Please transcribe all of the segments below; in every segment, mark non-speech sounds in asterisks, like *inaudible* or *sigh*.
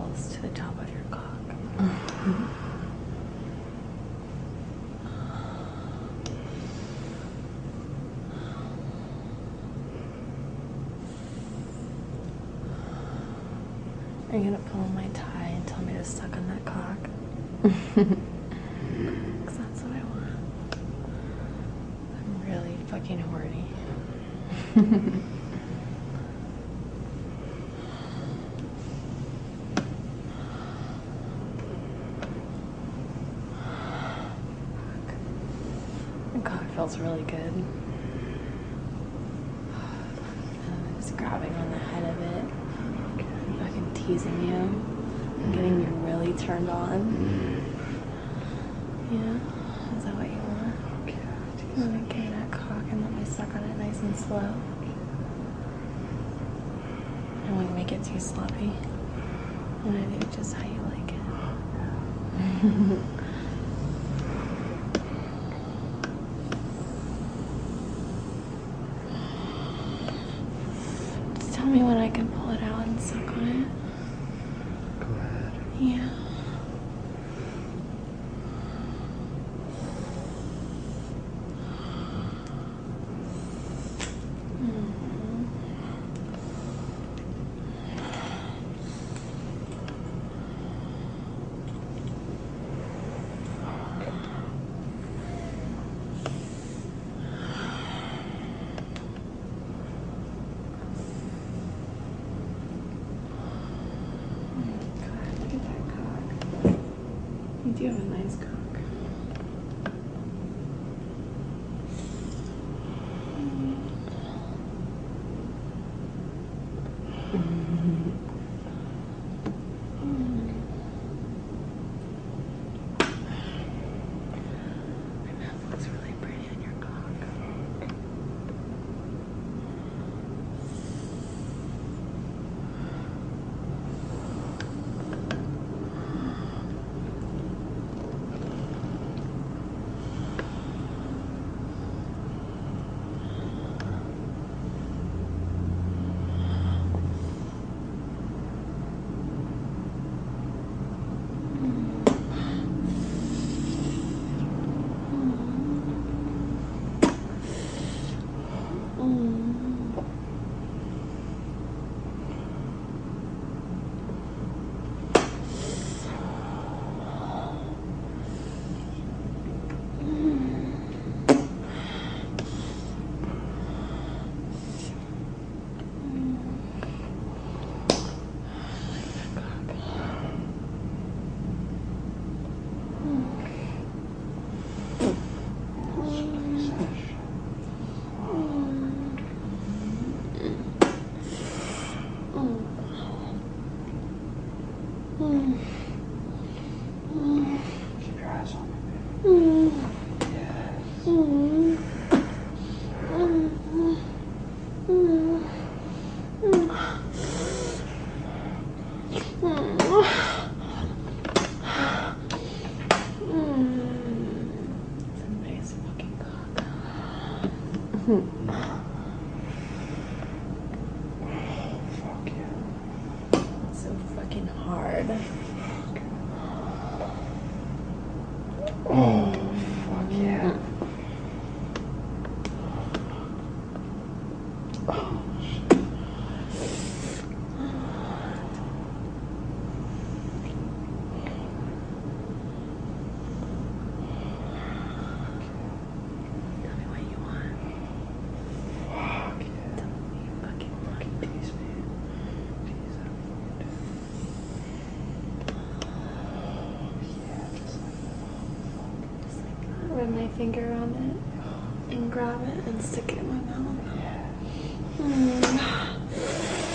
balls to the top of your cock. Are you gonna pull my tie and tell me to suck on that cock? *laughs* Because that's what I want. I'm really fucking horny. *laughs* My cock feels really good. And I'm just grabbing on the head of it, fucking teasing you, and getting you really turned on. Mm. Yeah, is that what you want? Okay, You want to get that cock and let me suck on it nice and slow? I won't want to make it too sloppy. I want to do just how you like it. *laughs* Hmm. run my finger on it and grab it and stick it in my mouth. Mm.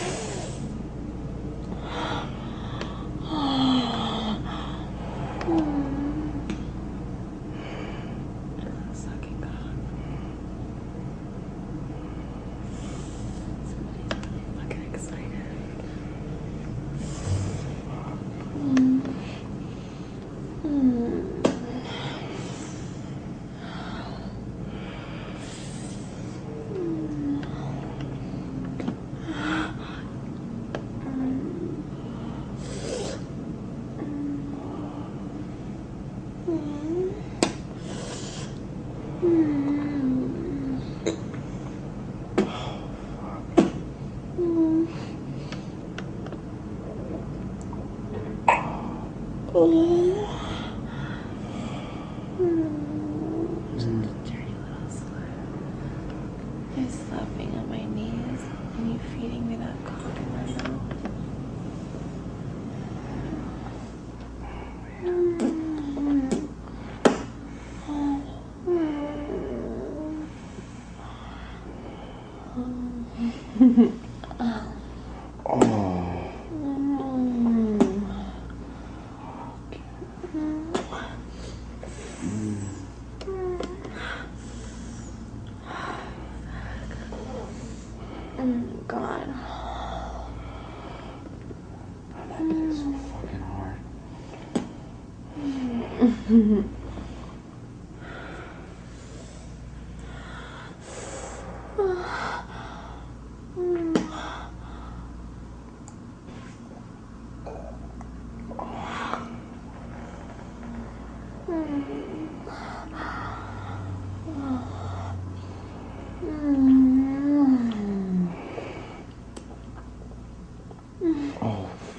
Oh,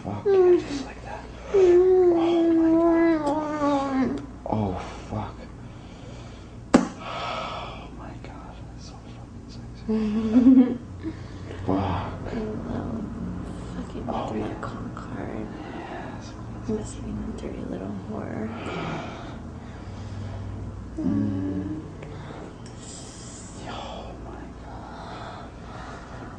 fuck. Just like that.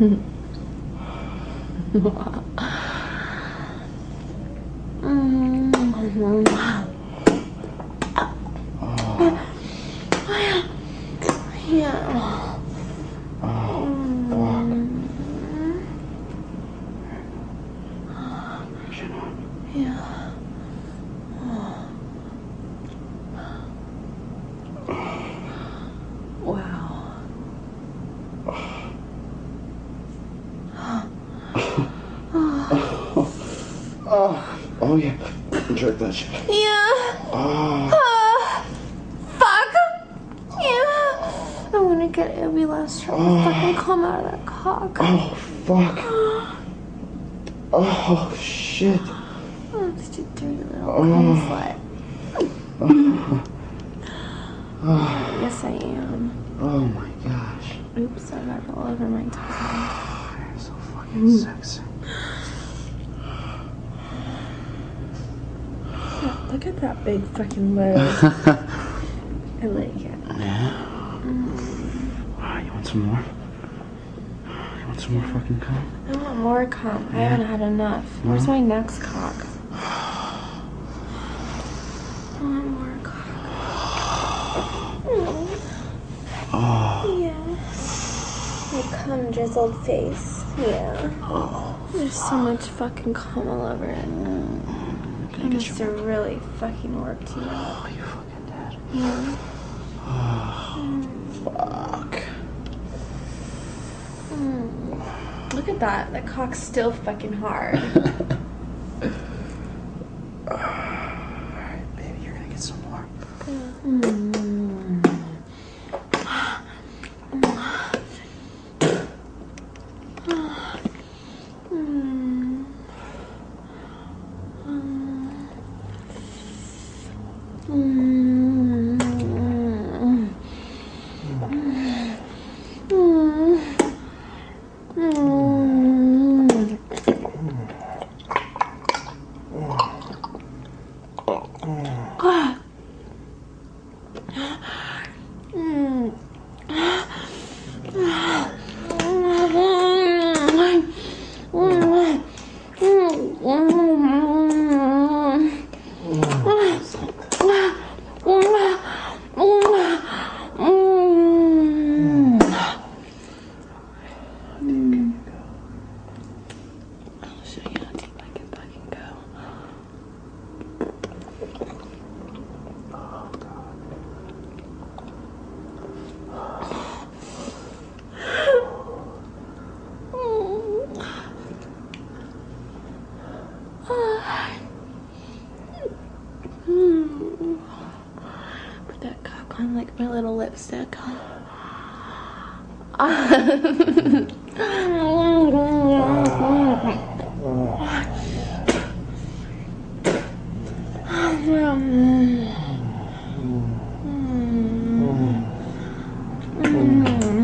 Yeah. *laughs* Oh, fuck. Chin up. Yeah. Wow. Oh, oh yeah. Jerk that shit. Yeah. Oh, Ah, fuck. Yeah. I'm gonna get every last drop of ah. fucking cum out of that cock. oh, fuck. Oh, shit. Oh, such a dirty little Oh. slut. Yes, I am. Oh my gosh. Oops, I got all over my tie. *sighs* You're so fucking sexy. Look at that big fucking load. *laughs* I like it. Yeah? Mm. Ah, you want some more? You want some more fucking cum? I want more cum. I haven't had enough. Where's my next cock? I want more cock. Oh, *sighs* *sighs* Yeah. My cum drizzled face. Yeah. Oh. There's so much fucking cum all over it. Mm. I must have work. really fucking worked you. Oh, you fucking dead. Yeah. Oh, fuck. Mm. Look at that. That cock's still fucking hard. *laughs* Alright, baby, you're gonna get some more. Hmm. Hmm. Hmm. Mm. Mm.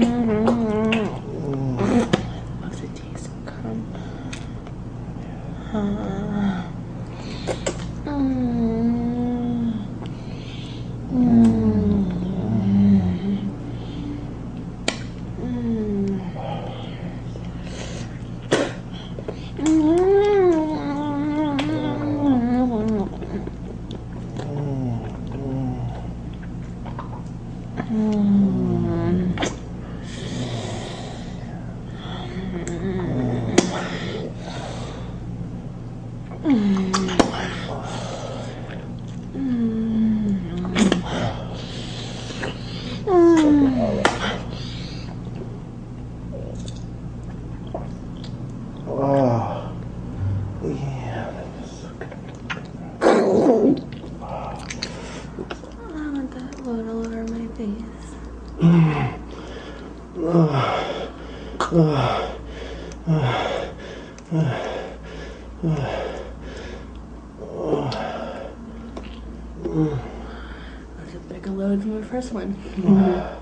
Mm. on.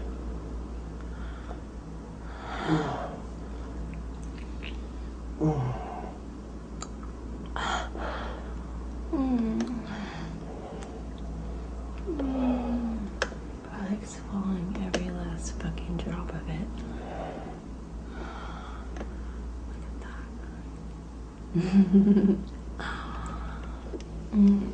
I like swallowing every last fucking drop of it. *laughs*